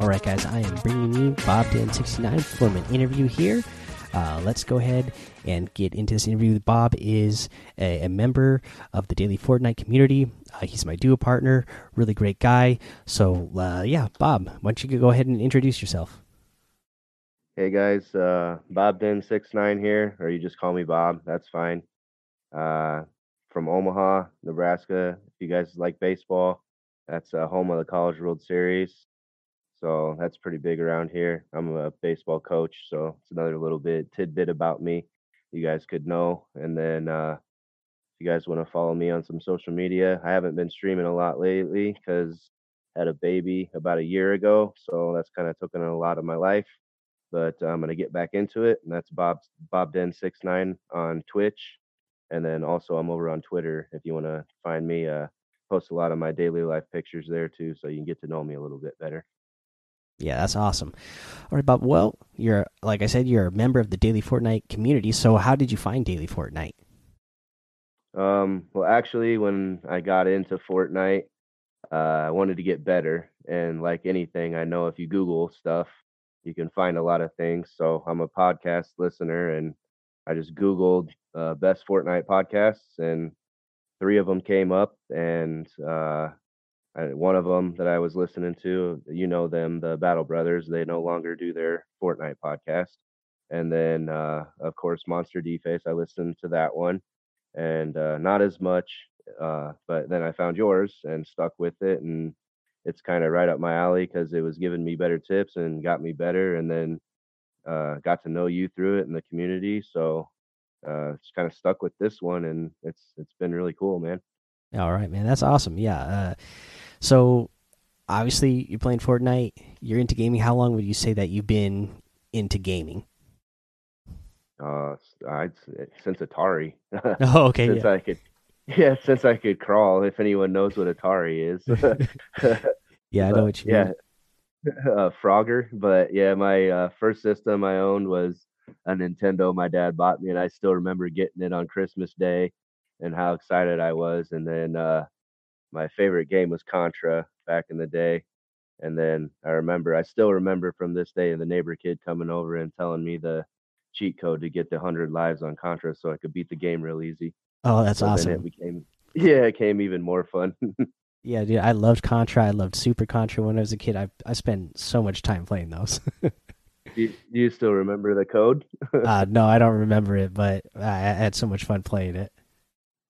All right, guys, I am bringing you Bob Dan 69 from an interview here. Uh, let's go ahead and get into this interview. Bob is a, a member of the Daily Fortnite community. Uh, he's my duo partner, really great guy. So, uh, yeah, Bob, why don't you go ahead and introduce yourself? Hey guys, uh, Bob Den 69 here, or you just call me Bob. That's fine. Uh, from Omaha, Nebraska. If you guys like baseball, that's uh, home of the College World Series. So that's pretty big around here. I'm a baseball coach, so it's another little bit tidbit about me you guys could know. And then uh, if you guys want to follow me on some social media, I haven't been streaming a lot lately because had a baby about a year ago, so that's kind of taken a lot of my life. But I'm gonna get back into it, and that's Bob Bob Den six nine on Twitch, and then also I'm over on Twitter if you want to find me. Uh, post a lot of my daily life pictures there too, so you can get to know me a little bit better. Yeah, that's awesome. All right, Bob. Well, you're like I said, you're a member of the Daily Fortnite community. So, how did you find Daily Fortnite? Um, well, actually, when I got into Fortnite, uh, I wanted to get better, and like anything, I know if you Google stuff, you can find a lot of things. So, I'm a podcast listener, and I just Googled uh, best Fortnite podcasts, and three of them came up, and uh, One of them that I was listening to, you know them, the Battle Brothers. They no longer do their Fortnite podcast. And then, uh, of course, Monster Deface. I listened to that one, and uh, not as much. Uh, but then I found yours and stuck with it, and it's kind of right up my alley because it was giving me better tips and got me better, and then uh, got to know you through it in the community. So uh, it's kind of stuck with this one, and it's it's been really cool, man. All right, man, that's awesome. Yeah. Uh, so obviously you're playing Fortnite. You're into gaming. How long would you say that you've been into gaming? Uh, I'd since Atari. oh, okay. since yeah. I could, yeah, since I could crawl. If anyone knows what Atari is. yeah, I know what you yeah. mean. Uh, Frogger, but yeah, my uh, first system I owned was a Nintendo. My dad bought me, and I still remember getting it on Christmas Day, and how excited I was. And then uh, my favorite game was Contra back in the day. And then I remember, I still remember from this day, the neighbor kid coming over and telling me the cheat code to get the hundred lives on Contra, so I could beat the game real easy. Oh, that's so awesome! it became, yeah, it became even more fun. yeah, dude, I loved Contra. I loved Super Contra when I was a kid. I I spent so much time playing those. do, you, do you still remember the code? uh, no, I don't remember it, but I, I had so much fun playing it.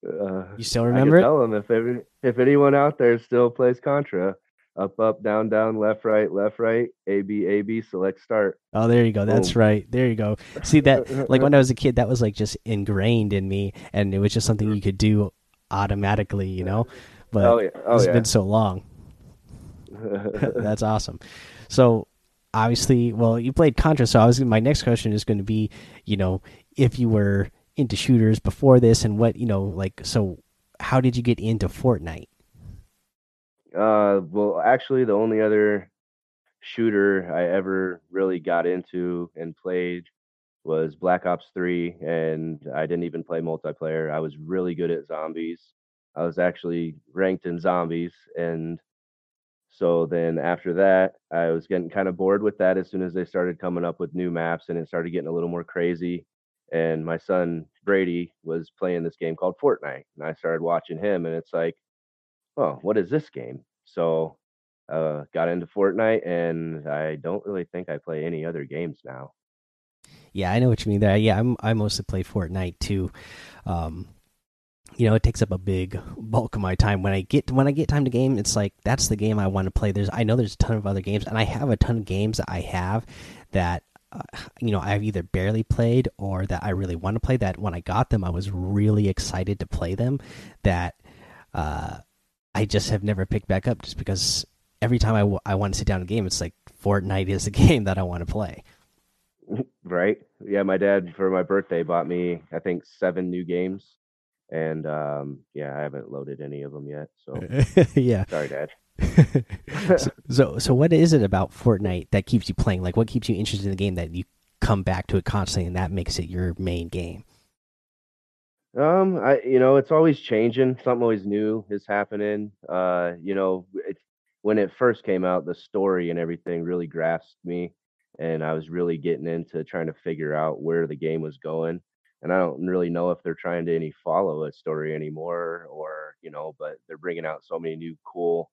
Uh, you still remember I? Tell them if every, if anyone out there still plays Contra, up up down down left right left right A B A B select start. Oh, there you go. That's Boom. right. There you go. See that like when I was a kid, that was like just ingrained in me, and it was just something you could do automatically, you know. But oh, yeah. oh, it's yeah. been so long. That's awesome. So obviously, well, you played Contra, so I was my next question is going to be, you know, if you were into shooters before this and what you know like so how did you get into fortnite? Uh well actually the only other shooter i ever really got into and played was black ops 3 and i didn't even play multiplayer. I was really good at zombies. I was actually ranked in zombies and so then after that i was getting kind of bored with that as soon as they started coming up with new maps and it started getting a little more crazy and my son Brady was playing this game called Fortnite, and I started watching him, and it's like, oh, what is this game? So, uh, got into Fortnite, and I don't really think I play any other games now. Yeah, I know what you mean there. Yeah, I'm I mostly play Fortnite too. Um, you know, it takes up a big bulk of my time. When I get when I get time to game, it's like that's the game I want to play. There's I know there's a ton of other games, and I have a ton of games that I have that you know I've either barely played or that I really want to play. That when I got them, I was really excited to play them. That uh, I just have never picked back up, just because every time I, I want to sit down a game, it's like Fortnite is the game that I want to play. Right? Yeah, my dad for my birthday bought me I think seven new games, and um, yeah, I haven't loaded any of them yet. So yeah, sorry, Dad. so, so, so what is it about Fortnite that keeps you playing? Like, what keeps you interested in the game that you come back to it constantly, and that makes it your main game? Um, I you know it's always changing. Something always new is happening. Uh, you know, it's when it first came out, the story and everything really grasped me, and I was really getting into trying to figure out where the game was going. And I don't really know if they're trying to any follow a story anymore, or you know, but they're bringing out so many new cool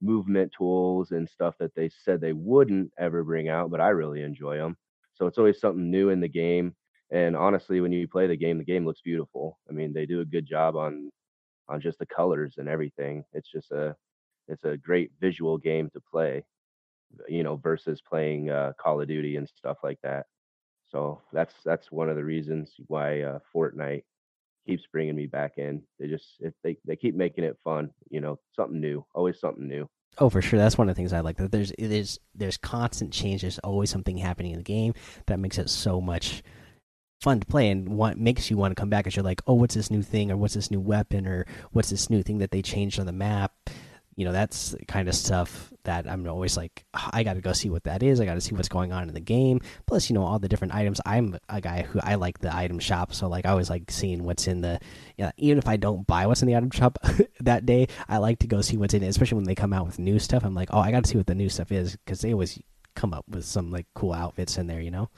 movement tools and stuff that they said they wouldn't ever bring out, but I really enjoy them. So it's always something new in the game. And honestly, when you play the game, the game looks beautiful. I mean, they do a good job on on just the colors and everything. It's just a it's a great visual game to play, you know, versus playing uh, Call of Duty and stuff like that. So that's that's one of the reasons why uh, Fortnite keeps bringing me back in. They just if they they keep making it fun, you know, something new, always something new. Oh, for sure. That's one of the things I like. That there's there's there's constant change. There's always something happening in the game that makes it so much fun to play and what makes you want to come back. Because you're like, oh, what's this new thing, or what's this new weapon, or what's this new thing that they changed on the map you know that's kind of stuff that i'm always like ah, i gotta go see what that is. I gotta see what's going on in the game. Plus you know all the different items. I'm a guy who i like the item shop so like i always like seeing what's in the you know, even if i don't buy what's in the item shop that day i like to go see what's in it especially when they come out with new stuff. I'm like oh i gotta see what the new stuff is because they always come up with some like cool outfits in there you know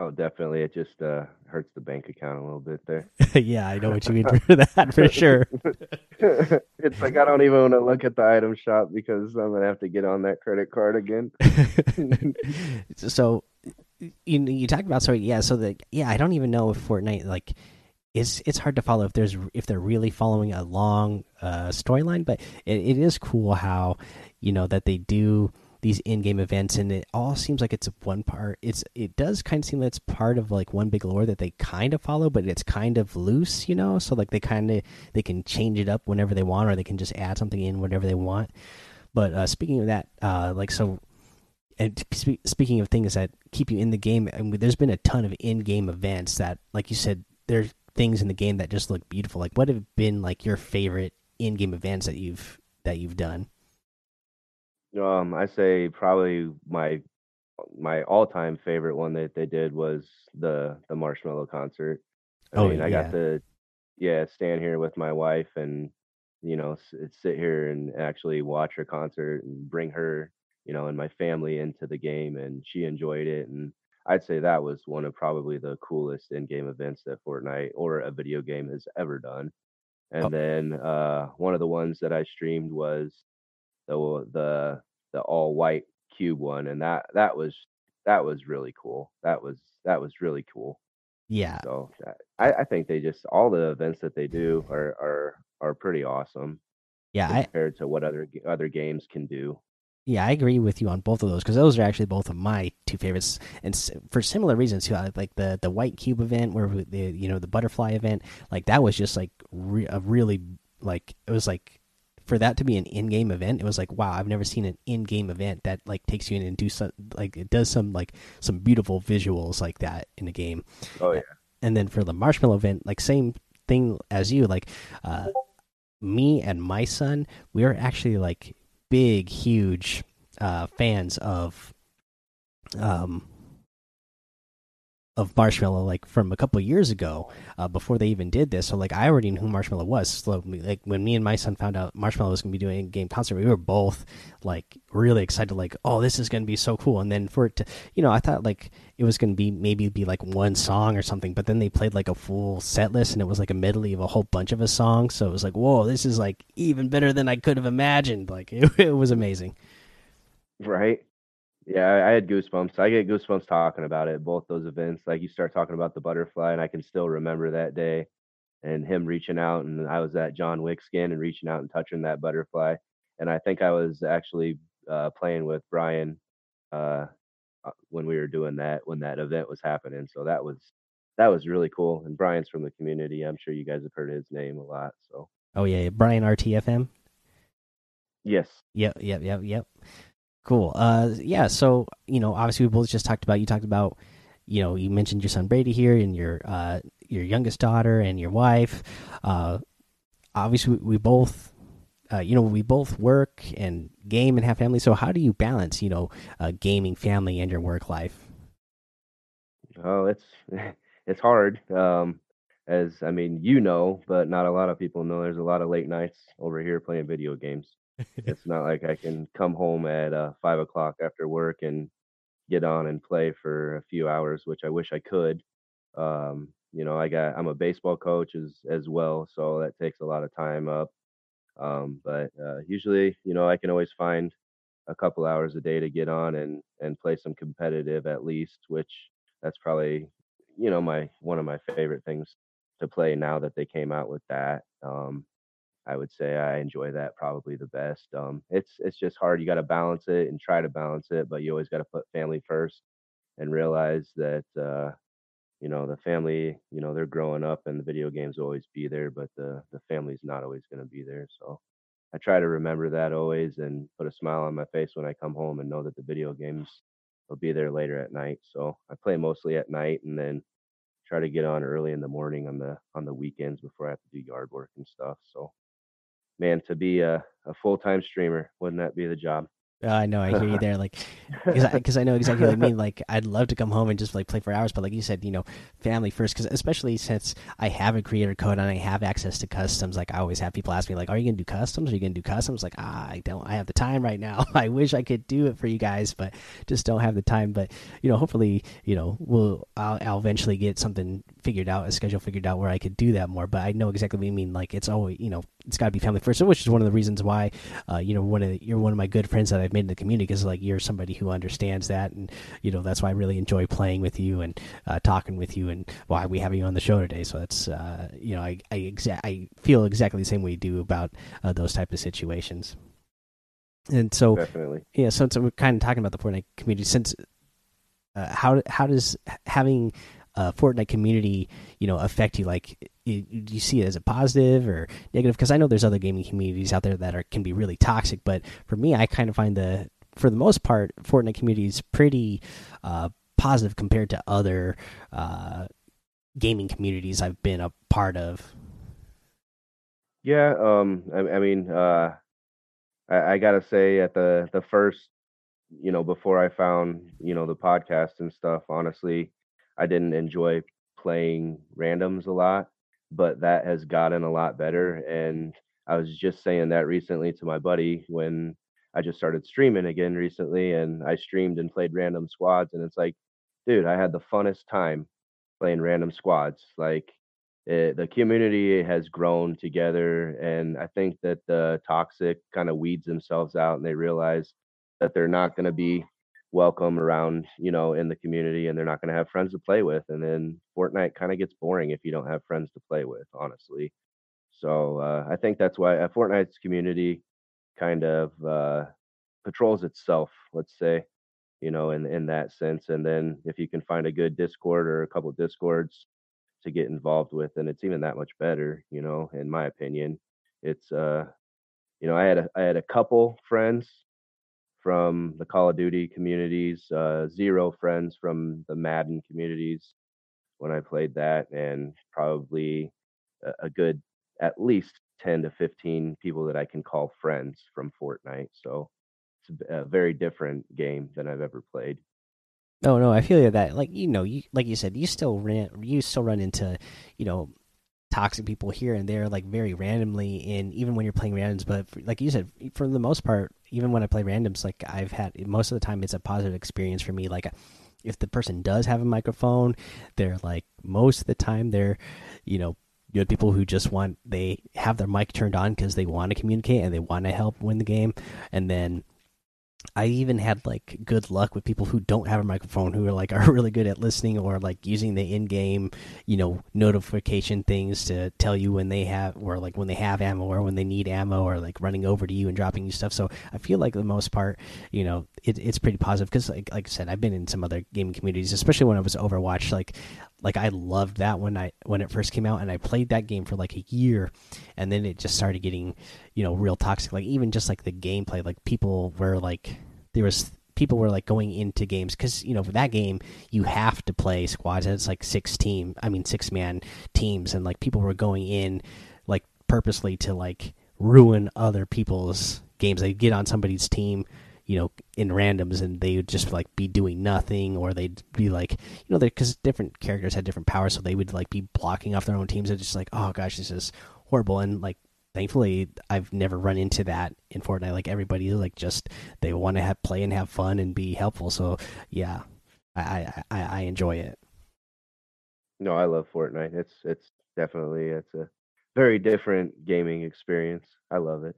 Oh, definitely. It just uh, hurts the bank account a little bit there. yeah, I know what you mean for that for sure. it's like I don't even want to look at the item shop because I'm gonna have to get on that credit card again. so you you talked about sorry, yeah. So the yeah, I don't even know if Fortnite like is it's hard to follow if there's if they're really following a long uh, storyline, but it, it is cool how you know that they do these in-game events and it all seems like it's one part it's it does kind of seem like it's part of like one big lore that they kind of follow but it's kind of loose you know? So like they kind of they can change it up whenever they want or they can just add something in whenever they want. But uh speaking of that uh like so and spe speaking of things that keep you in the game I mean, there's been a ton of in-game events that like you said there's things in the game that just look beautiful. Like what have been like your favorite in-game events that you've that you've done um, I say probably my my all time favorite one that they did was the the Marshmello concert. I oh, mean, yeah. I got to yeah stand here with my wife and you know sit here and actually watch her concert and bring her you know and my family into the game and she enjoyed it and I'd say that was one of probably the coolest in-game events that Fortnite or a video game has ever done. And oh. then uh, one of the ones that I streamed was the the the all white cube one, and that that was that was really cool. That was that was really cool. Yeah. So I, I think they just all the events that they do are are are pretty awesome. Yeah, compared I, to what other other games can do. Yeah, I agree with you on both of those because those are actually both of my two favorites, and for similar reasons too. Like the the white cube event, where the you know the butterfly event, like that was just like re a really like it was like for that to be an in-game event, it was like, wow, I've never seen an in-game event that like takes you in and do some like it does some like some beautiful visuals like that in a game. Oh yeah. And then for the Marshmello event, like same thing as you, like uh me and my son, we are actually like big, huge uh fans of um of Marshmello like from a couple years ago uh, before they even did this. So like I already knew who Marshmello was. So like when me and my son found out Marshmello was going to be doing a game concert, we were both like really excited. Like oh, this is going to be so cool. And then for it to, you know, I thought like it was going to be maybe be like one song or something, but then they played like a full set list and it was like a medley of a whole bunch of a song. So it was like whoa, this is like even better than I could have imagined. Like it, it was amazing. Right. Yeah, I had goosebumps. I get goosebumps talking about it. Both those events, like you start talking about the butterfly, and I can still remember that day, and him reaching out, and I was at John Wick skin and reaching out and touching that butterfly, and I think I was actually uh, playing with Brian uh, uh, when we were doing that when that event was happening. So that was that was really cool. And Brian's from the community. I'm sure you guys have heard his name a lot. So. Oh yeah, Brian RTFM. Yes. Yep. Yep. Yep. Yep. Cool. Uh, yeah. So you know, obviously, we both just talked about. You talked about, you know, you mentioned your son Brady here, and your uh, your youngest daughter, and your wife. Uh, obviously, we both, uh, you know, we both work and game and have family. So, how do you balance, you know, uh, gaming, family, and your work life? Oh, it's it's hard. Um, as I mean, you know, but not a lot of people know. There's a lot of late nights over here playing video games. It's not like I can come home at uh, five o'clock after work and get on and play for a few hours, which I wish I could. Um, you know, I got I'm a baseball coach as as well, so that takes a lot of time up. Um, but uh, usually, you know, I can always find a couple hours a day to get on and and play some competitive at least, which that's probably you know my one of my favorite things to play now that they came out with that. Um, I would say I enjoy that probably the best. Um, it's it's just hard. You got to balance it and try to balance it, but you always got to put family first and realize that uh, you know the family. You know they're growing up, and the video games always be there, but the the family's not always going to be there. So I try to remember that always and put a smile on my face when I come home and know that the video games will be there later at night. So I play mostly at night and then try to get on early in the morning on the on the weekends before I have to do yard work and stuff. So man, to be a, a full time streamer, wouldn't that be the job? Uh, I know, I hear you there. Like, because I, I know exactly what I mean. Like, I'd love to come home and just like play for hours, but like you said, you know, family first. Because especially since I have a creator code and I have access to customs, like I always have people ask me, like, "Are you gonna do customs? Are you gonna do customs?" Like, ah, I don't. I have the time right now. I wish I could do it for you guys, but just don't have the time. But you know, hopefully, you know, we'll I'll, I'll eventually get something figured out, a schedule figured out where I could do that more. But I know exactly what you mean. Like, it's always, you know, it's got to be family first, which is one of the reasons why, uh, you know, one of the, you're one of my good friends that I've made in the community because like you're somebody who understands that, and you know that's why I really enjoy playing with you and uh, talking with you, and why we have you on the show today. So that's uh, you know I I, exa I feel exactly the same way you do about uh, those type of situations. And so, Definitely. yeah, so, so we're kind of talking about the Fortnite community. Since uh, how how does having a Fortnite community, you know, affect you? Like, you, you see it as a positive or negative? Because I know there's other gaming communities out there that are can be really toxic, but for me, I kind of find the for the most part, Fortnite community is pretty uh, positive compared to other uh, gaming communities I've been a part of. Yeah, um, I, I mean, uh, I, I gotta say, at the the first, you know, before I found, you know, the podcast and stuff, honestly, I didn't enjoy playing randoms a lot, but that has gotten a lot better. And I was just saying that recently to my buddy when I just started streaming again recently, and I streamed and played random squads, and it's like, dude, I had the funnest time playing random squads. Like, it, the community has grown together, and I think that the toxic kind of weeds themselves out, and they realize that they're not going to be welcome around, you know, in the community, and they're not going to have friends to play with, and then Fortnite kind of gets boring if you don't have friends to play with, honestly. So uh, I think that's why uh, Fortnite's community kind of uh, patrols itself, let's say, you know, in in that sense. And then if you can find a good Discord or a couple Discords to get involved with, then it's even that much better, you know, in my opinion. It's uh you know, I had a I had a couple friends from the Call of Duty communities, uh, zero friends from the Madden communities when I played that, and probably a, good at least 10 to 15 people that I can call friends from Fortnite. So it's a, a very different game than I've ever played. No, no, I feel that. Like you know, you like you said, you still ran, you still run into, you know, toxic people here and there, like very randomly, and even when you're playing randoms. But for, like you said, for the most part, even when I play randoms, like I've had most of the time, it's a positive experience for me. Like if the person does have a microphone, they're like most of the time they're, you know, you have people who just want they have their mic turned on because they want to communicate and they want to help win the game, and then I even had like good luck with people who don't have a microphone who are like are really good at listening or like using the in-game, you know, notification things to tell you when they have or like when they have ammo or when they need ammo or like running over to you and dropping you stuff. So I feel like the most part, you know, it, it's pretty positive because like like I said, I've been in some other gaming communities, especially when I was Overwatch. Like like I loved that when I when it first came out and I played that game for like a year and then it just started getting you know real toxic. Like even just like the gameplay like people were like there was people were like going into games because you know for that game you have to play squads and it's like six team I mean six man teams and like people were going in like purposely to like ruin other people's games. They get on somebody's team you know in randoms and they would just like be doing nothing or they'd be like you know because different characters had different powers so they would like be blocking off their own teams and just like oh gosh this is horrible and like thankfully I've never run into that in Fortnite. Like everybody like just they want to have play and have fun and be helpful. So yeah, I I, I enjoy it. No, I love Fortnite. It's it's definitely it's a very different gaming experience. I love it.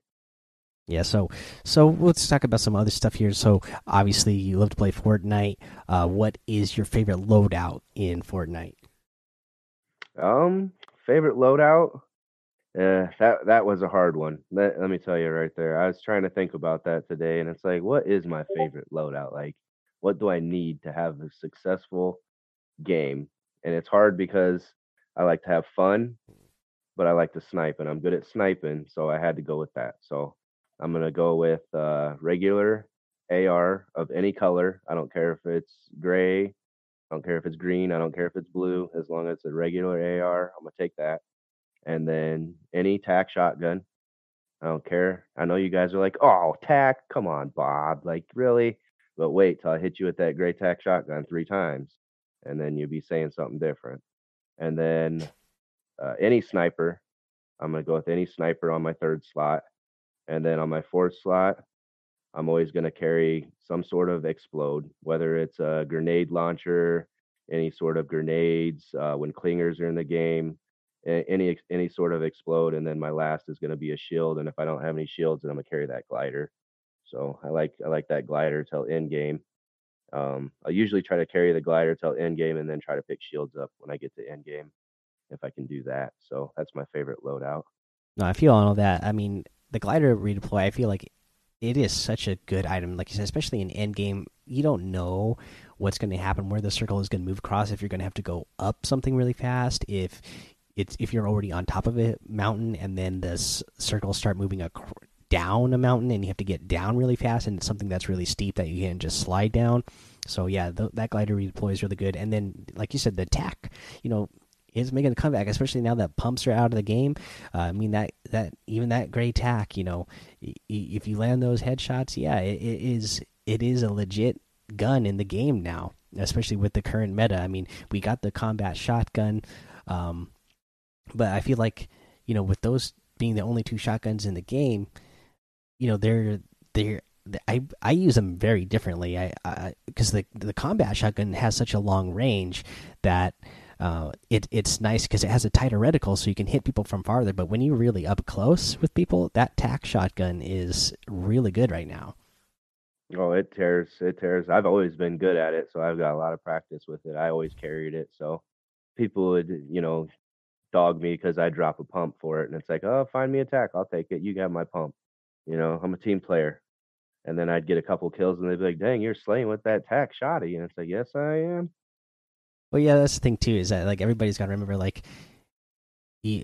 Yeah, so so let's talk about some other stuff here. So obviously you love to play Fortnite. Uh, what is your favorite loadout in Fortnite? Um, favorite loadout? Yeah, that that was a hard one. Let, let me tell you right there. I was trying to think about that today, and it's like, what is my favorite loadout? Like, what do I need to have a successful game? And it's hard because I like to have fun, but I like to snipe, and I'm good at sniping, so I had to go with that. So I'm gonna go with uh, regular AR of any color. I don't care if it's gray, I don't care if it's green, I don't care if it's blue. As long as it's a regular AR, I'm gonna take that and then any tac shotgun. I don't care. I know you guys are like, oh, tac, come on, Bob. Like, really? But wait till I hit you with that gray tac shotgun three times, and then you'll be saying something different. And then uh, any sniper, I'm going to go with any sniper on my third slot. And then on my fourth slot, I'm always going to carry some sort of explode, whether it's a grenade launcher, any sort of grenades, uh, when clingers are in the game, any any sort of explode, and then my last is going to be a shield. And if I don't have any shields, then I'm gonna carry that glider. So I like I like that glider till end game. Um, I usually try to carry the glider till end game, and then try to pick shields up when I get to end game, if I can do that. So that's my favorite loadout. No, I feel on all that. I mean, the glider redeploy. I feel like it is such a good item. Like you said, especially in end game, you don't know what's going to happen, where the circle is going to move across. If you're going to have to go up something really fast, if it's if you're already on top of a mountain and then the circles start moving down a mountain and you have to get down really fast and it's something that's really steep that you can just slide down. So yeah, th that glider redeploy is really good. And then, like you said, the tac, you know, is making a comeback, especially now that pumps are out of the game. Uh, I mean that that even that gray tac, you know, if you land those headshots, yeah, it, it is it is a legit gun in the game now, especially with the current meta. I mean, we got the combat shotgun. Um, but I feel like you know with those being the only two shotguns in the game, you know they're they're I I use them very differently. I because the the combat shotgun has such a long range that uh, it it's nice because it has a tighter reticle, so you can hit people from farther. But when you're really up close with people, that tac shotgun is really good right now. Oh, it tears! It tears. I've always been good at it, so I've got a lot of practice with it. I always carried it, so people would you know dog me because I drop a pump for it. And it's like, oh, find me a tac. I'll take it. You got my pump. You know, I'm a team player. And then I'd get a couple kills and they'd be like, dang, you're slaying with that tac shoddy. And it's like, yes, I am. Well, yeah, that's the thing too, is that like everybody's got to remember, like,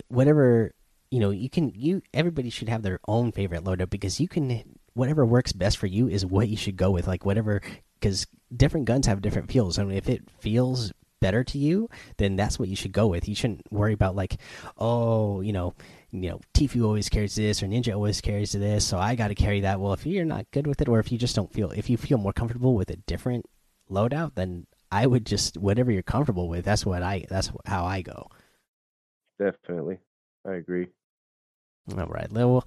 whatever, you know, you can, you, everybody should have their own favorite loadout because you can, whatever works best for you is what you should go with. Like, whatever, because different guns have different feels. I mean, if it feels better to you, then that's what you should go with. You shouldn't worry about like, oh, you know, you know, Tfue always carries this or Ninja always carries this, so I got to carry that. Well, if you're not good with it, or if you just don't feel, if you feel more comfortable with a different loadout, then I would just whatever you're comfortable with. That's what I. That's how I go. Definitely, I agree. All right, well,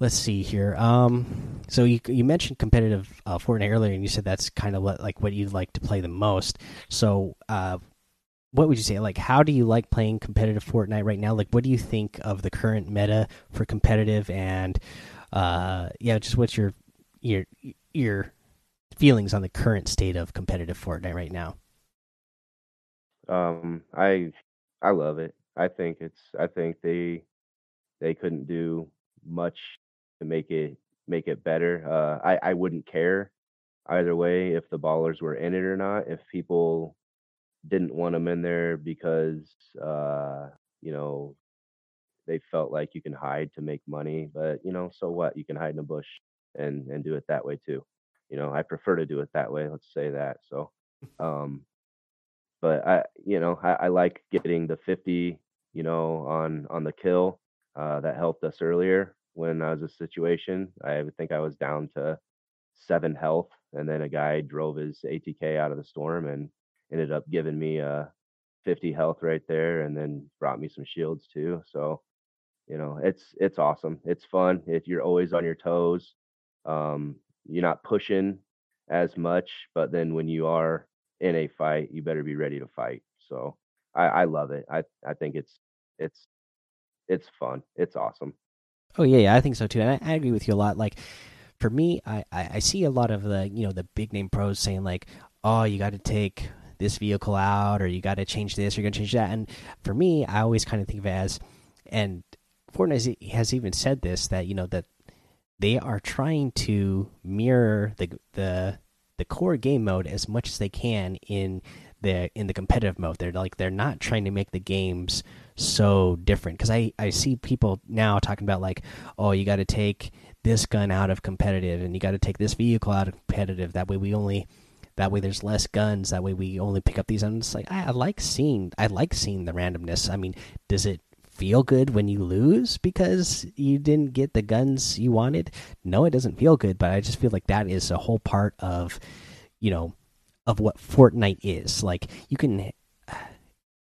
let's see here. Um, so you you mentioned competitive uh, Fortnite earlier, and you said that's kind of what, like what you'd like to play the most. So, uh, what would you say? Like, how do you like playing competitive Fortnite right now? Like, what do you think of the current meta for competitive? And uh, yeah, just what's your your your feelings on the current state of competitive Fortnite right now? Um, I I love it. I think it's I think they they couldn't do much to make it make it better. Uh, I I wouldn't care either way if the ballers were in it or not. If people didn't want them in there because uh, you know they felt like you can hide to make money, but you know, so what? You can hide in a bush and and do it that way too. You know, I prefer to do it that way. Let's say that. So, um, but I, you know, I, I like getting the 50, you know, on on the kill. Uh, that helped us earlier when I was a situation. I think I was down to seven health, and then a guy drove his ATK out of the storm and ended up giving me a 50 health right there, and then brought me some shields too. So you know, it's it's awesome. It's fun. If you're always on your toes, um, you're not pushing as much, but then when you are in a fight, you better be ready to fight. So I, I love it. I I think it's it's it's fun. It's awesome. Oh yeah, yeah, I think so too, and I, I agree with you a lot. Like for me, I, I I see a lot of the you know the big name pros saying like, oh, you got to take this vehicle out, or you got to change this, or you're gonna change that. And for me, I always kind of think of it as, and Fortnite has even said this that you know that they are trying to mirror the the the core game mode as much as they can in the in the competitive mode. They're like they're not trying to make the games so different because I I see people now talking about like oh you got to take this gun out of competitive and you got to take this vehicle out of competitive. That way we only that way there's less guns. That way we only pick up these. And it's like I, I like seeing I like seeing the randomness. I mean, does it feel good when you lose because you didn't get the guns you wanted? No, it doesn't feel good, but I just feel like that is a whole part of, you know, of what Fortnite is. Like you can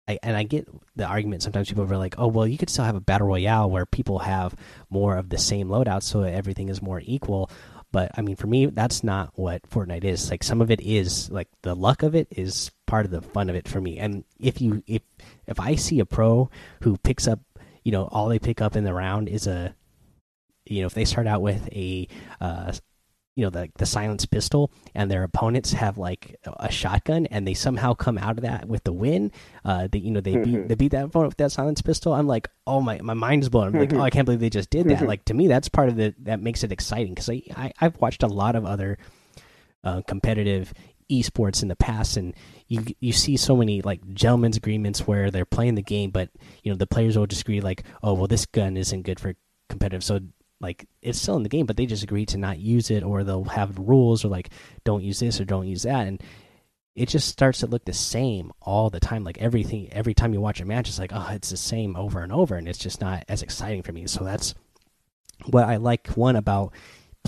I, and I get the argument sometimes people are like, oh, well, you could still have a battle royale where people have more of the same loadout, so everything is more equal. But I mean, for me, that's not what Fortnite is. Like some of it is like the luck of it is part of the fun of it for me. And if you if if I see a pro who picks up, you know, all they pick up in the round is a, you know, if they start out with a uh, you know the the silence pistol and their opponents have like a shotgun and they somehow come out of that with the win uh they you know they beat they beat that opponent with that silence pistol i'm like oh my my mind's blown. I'm like oh i can't believe they just did that. Like to me that's part of the that makes it exciting because I, I i've watched a lot of other uh, competitive esports in the past and you you see so many like gentlemen's agreements where they're playing the game but you know the players will just agree like oh well this gun isn't good for competitive so like it's still in the game, but they just agree to not use it, or they'll have rules or like don't use this or don't use that, and it just starts to look the same all the time. Like everything, every time you watch a match, it's like oh, it's the same over and over, and it's just not as exciting for me. So that's what I like one about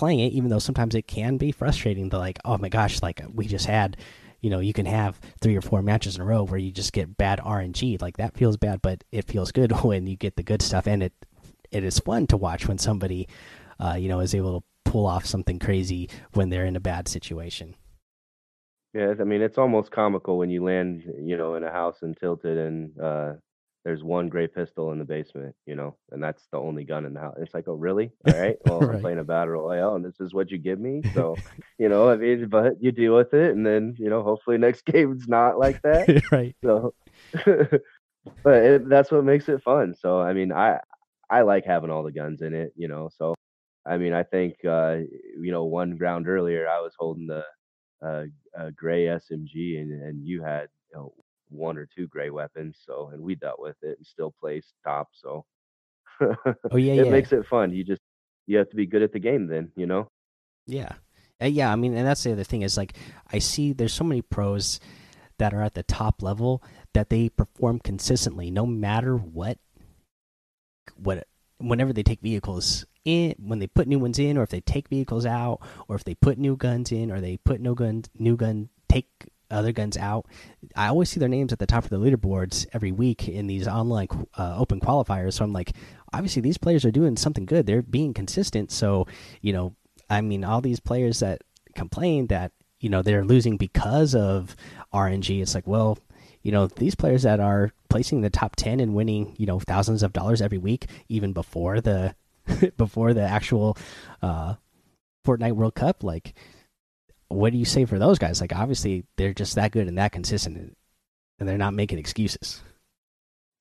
playing it, even though sometimes it can be frustrating. To like oh my gosh, like we just had. You know, you can have three or four matches in a row where you just get bad RNG. Like that feels bad, but it feels good when you get the good stuff, and it it is fun to watch when somebody, uh, you know, is able to pull off something crazy when they're in a bad situation. Yeah, I mean, it's almost comical when you land, you know, in a house and tilted, and uh, there's one gray pistol in the basement, you know, and that's the only gun in the house. It's like, oh, really? All right. Well, right. I'm playing a battle royale, and this is what you give me. So, you know, I mean, but you deal with it, and then, you know, hopefully next game's not like that. right. So, but it, that's what makes it fun. So, I mean, I I like having all the guns in it, you know. So, I mean, I think uh, you know, one round earlier, I was holding the uh, gray SMG, and and you had you know one or two gray weapons. So, and we dealt with it and still placed top. So, oh yeah, it yeah. makes it fun. You just you have to be good at the game, then you know. Yeah, uh, yeah. I mean, and that's the other thing is like I see there's so many pros that are at the top level that they perform consistently, no matter what what whenever they take vehicles in when they put new ones in or if they take vehicles out or if they put new guns in or they put no gun new gun take other guns out. I always see their names at the top of the leaderboards every week in these online uh, open qualifiers. So i'm like obviously these players are doing something good. They're being consistent. So you know i mean all these players that complain that you know they're losing because of rng it's like well you know these players that are placing the top 10 and winning you know thousands of dollars every week even before the before the actual uh Fortnite World Cup like what do you say for those guys like obviously they're just that good and that consistent and they're not making excuses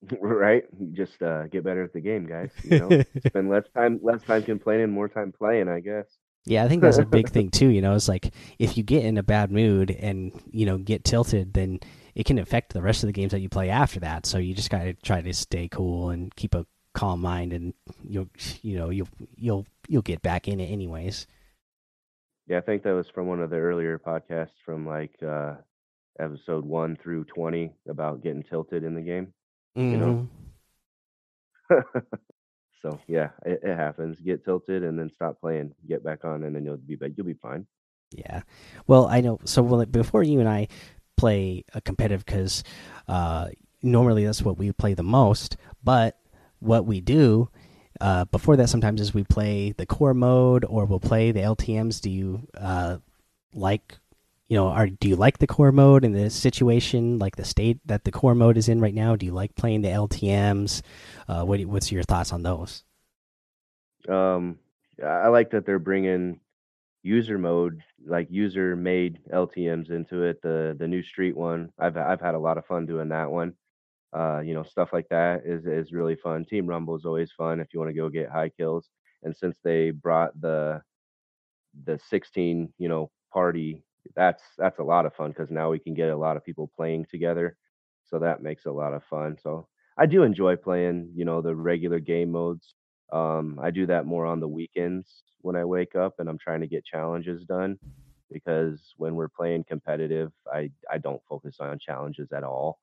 right just uh get better at the game guys you know spend less time less time complaining more time playing i guess yeah, I think that's a big thing too. You know, it's like if you get in a bad mood and you know get tilted, then it can affect the rest of the games that you play after that. So you just got to try to stay cool and keep a calm mind, and you'll you know you'll you'll you'll get back in it anyways. Yeah, I think that was from one of the earlier podcasts from like uh episode one through twenty about getting tilted in the game. Mm -hmm. You know. Mm-hmm. so yeah, it, it, happens. Get tilted and then stop playing. Get back on, and then you'll be back. you'll be fine. Yeah. Well, I know. So well, before you and I play a competitive because uh, normally that's what we play the most. But what we do uh, before that, sometimes as we play the core mode or we'll play the LTM's. Do you uh, like, you know, are do you like the core mode in the situation, like the state that the core mode is in right now? Do you like playing the LTM's? Uh, what what's your thoughts on those? Um, I like that they're bringing user mode, like user made LTM's into it. The the new street one, I've I've had a lot of fun doing that one. Uh, you know, stuff like that is is really fun. Team Rumble is always fun if you want to go get high kills. And since they brought the the 16, you know, party, that's that's a lot of fun because now we can get a lot of people playing together. So that makes a lot of fun. So I do enjoy playing, you know, the regular game modes. Um, I do that more on the weekends when I wake up and I'm trying to get challenges done because when we're playing competitive, I I don't focus on challenges at all.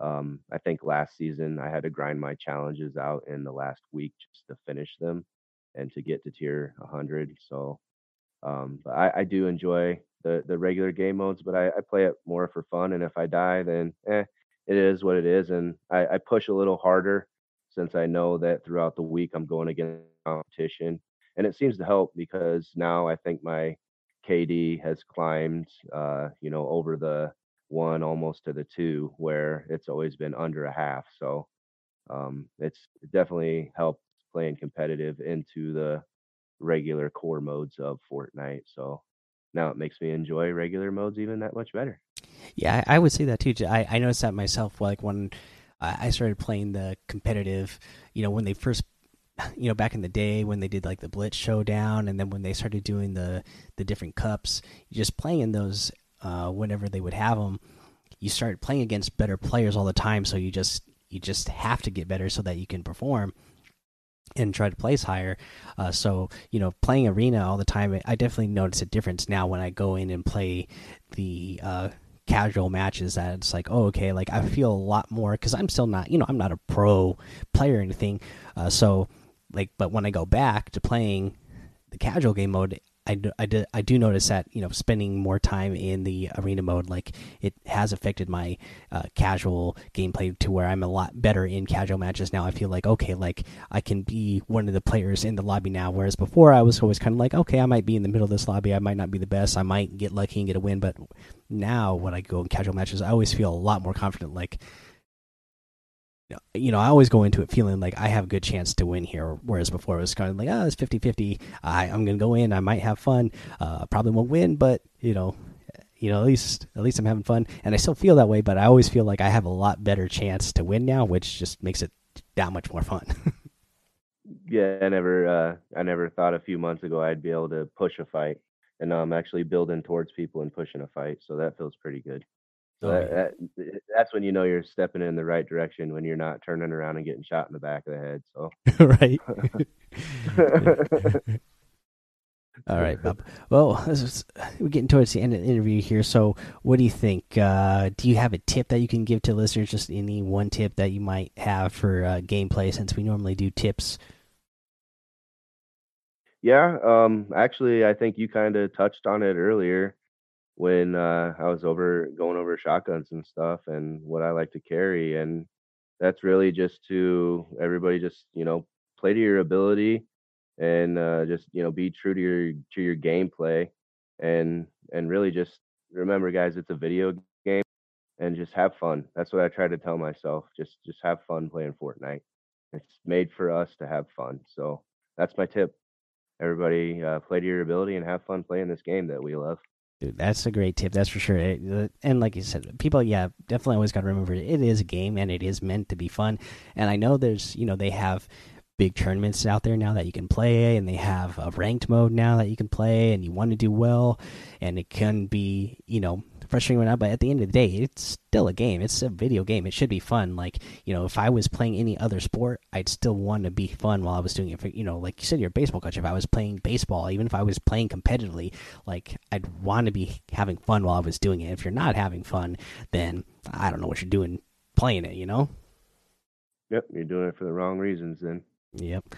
Um, I think last season I had to grind my challenges out in the last week just to finish them and to get to tier 100. So um, but I, I do enjoy the the regular game modes, but I, I play it more for fun. And if I die, then eh, it is what it is. And I, I push a little harder since I know that throughout the week I'm going against competition, and it seems to help because now I think my KD has climbed, uh, you know, over the one almost to the two, where it's always been under a half. So um, it's definitely helped playing competitive into the regular core modes of Fortnite. So now it makes me enjoy regular modes even that much better. Yeah, I, would say that too. I, I noticed that myself. Like when I started playing the competitive, you know, when they first, you know, back in the day when they did like the Blitz Showdown, and then when they started doing the the different cups, just playing in those uh, whenever they would have them, you start playing against better players all the time. So you just you just have to get better so that you can perform and try to place higher. Uh, so you know, playing arena all the time, I definitely notice a difference now when I go in and play the uh, casual matches that it's like oh okay like i feel a lot more because i'm still not you know i'm not a pro player or anything uh, so like but when i go back to playing the casual game mode I do, I, do, I do notice that you know spending more time in the arena mode like it has affected my uh, casual gameplay to where I'm a lot better in casual matches now. I feel like okay, like I can be one of the players in the lobby now, whereas before I was always kind of like okay, I might be in the middle of this lobby, I might not be the best, I might get lucky and get a win, but now when I go in casual matches, I always feel a lot more confident. Like you know, I always go into it feeling like I have a good chance to win here. Whereas before it was kind of like, oh, it's 50 50. I, I'm going to go in. I might have fun. Uh, probably won't win, but, you know, you know, at least at least I'm having fun, and I still feel that way. But I always feel like I have a lot better chance to win now, which just makes it that much more fun. yeah, I never, uh, I never thought a few months ago I'd be able to push a fight, and now I'm actually building towards people and pushing a fight, so that feels pretty good. So oh, that, yeah. that, that's when you know you're stepping in the right direction when you're not turning around and getting shot in the back of the head. So right. All right, Bob. Well, we're getting towards the end of the interview here. So, what do you think? Uh, do you have a tip that you can give to listeners? Just any one tip that you might have for uh, gameplay, since we normally do tips. Yeah, um, actually, I think you kind of touched on it earlier when uh, I was over going over shotguns and stuff and what I like to carry. And that's really just to everybody just, you know, play to your ability and uh, just, you know, be true to your to your gameplay and and really just remember guys, it's a video game and just have fun. That's what I try to tell myself. Just just have fun playing Fortnite. It's made for us to have fun. So that's my tip. Everybody uh, play to your ability and have fun playing this game that we love. Dude, that's a great tip. That's for sure. Uh, and like you said, people, yeah, definitely always got to remember it is a game and it is meant to be fun. And I know there's, you know, they have big tournaments out there now that you can play, and they have a ranked mode now that you can play, and you want to do well, and it can be, you know, frustrating or not, but at the end of the day, it's still a game. It's a video game. It should be fun. Like, you know, if I was playing any other sport, I'd still want to be fun while I was doing it. For, you know, like you said, you're a baseball coach. If I was playing baseball, even if I was playing competitively, like, I'd want to be having fun while I was doing it. If you're not having fun, then I don't know what you're doing playing it, you know? Yep, you're doing it for the wrong reasons then. Yep.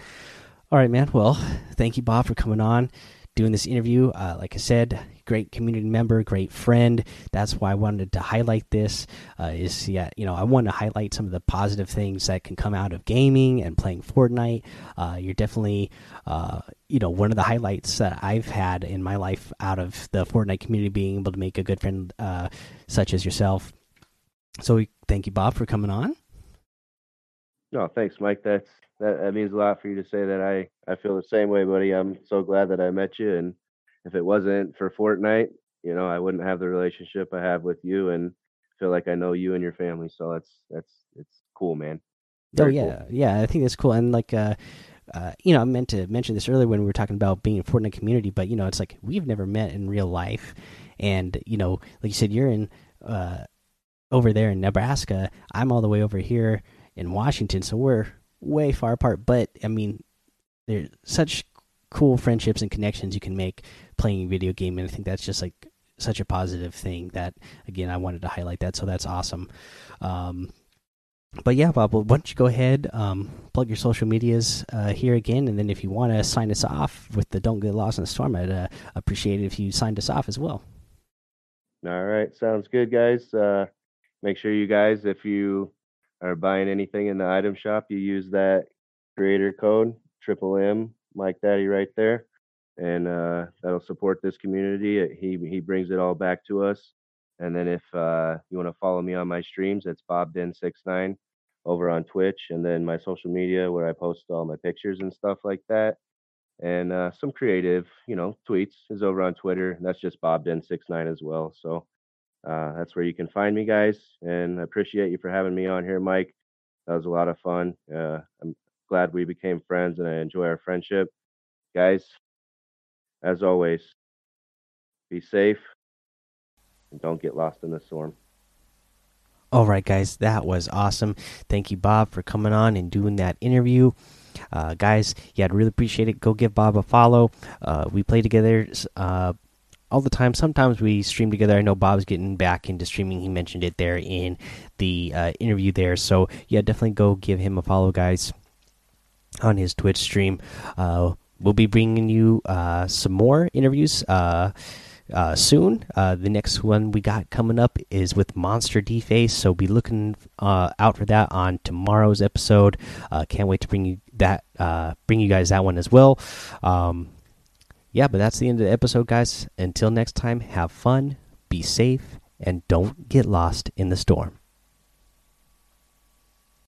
All right, man. Well, thank you, Bob, for coming on doing this interview. Uh, like I said, great community member, great friend. That's why I wanted to highlight this. Uh, is yeah, you know, I want to highlight some of the positive things that can come out of gaming and playing Fortnite. Uh, you're definitely, uh, you know, one of the highlights that I've had in my life out of the Fortnite community, being able to make a good friend uh, such as yourself. So thank you, Bob, for coming on. No, thanks, Mike. That's that, that means a lot for you to say that. I I feel the same way, buddy. I'm so glad that I met you, and if it wasn't for Fortnite, you know, I wouldn't have the relationship I have with you, and feel like I know you and your family. So that's that's it's cool, man. Oh, Very oh yeah, cool. yeah. I think that's cool, and like. uh uh, you know, I meant to mention this earlier when we were talking about being a Fortnite community, but you know, it's like we've never met in real life, and you know, like you said, you're in uh, over there in Nebraska. I'm all the way over here in Washington, so we're way far apart. But I mean, there's such cool friendships and connections you can make playing video game, and I think that's just like such a positive thing that again I wanted to highlight that. So that's awesome. Um, but yeah, Bob, why don't you go ahead, um, plug your social medias uh, here again, and then if you want to sign us off with the "Don't Get Lost in the Storm," I'd uh, appreciate it if you signed us off as well. All right, sounds good, guys. Uh, make sure you guys, if you are buying anything in the item shop, you use that creator code triple M Mike Daddy right there, and uh, that'll support this community. Uh, he he brings it all back to us. And then if uh, you want to follow me on my streams, it's BobDen69 over on Twitch, and then my social media where I post all my pictures and stuff like that, and uh, some creative, you know, tweets is over on Twitter. That's just BobDen69 as well. So uh, that's where you can find me, guys. And I appreciate you for having me on here, Mike. That was a lot of fun. Uh, I'm glad we became friends, and I enjoy our friendship, guys. As always, be safe and don't get lost in the storm. All right, guys, that was awesome. Thank you, Bob, for coming on and doing that interview. Uh, guys, yeah, I'd really appreciate it. Go give Bob a follow. Uh, we play together uh, all the time. Sometimes we stream together. I know Bob's getting back into streaming. He mentioned it there in the uh, interview there. So yeah, definitely go give him a follow, guys, on his Twitch stream. Uh, we'll be bringing you uh, some more interviews. Uh, uh, soon. Uh, the next one we got coming up is with Monster Deface, so be looking uh, out for that on tomorrow's episode. Uh, can't wait to bring you that, uh, bring you guys that one as well. Um, yeah, but that's the end of the episode, guys. Until next time, have fun, be safe, and don't get lost in the storm.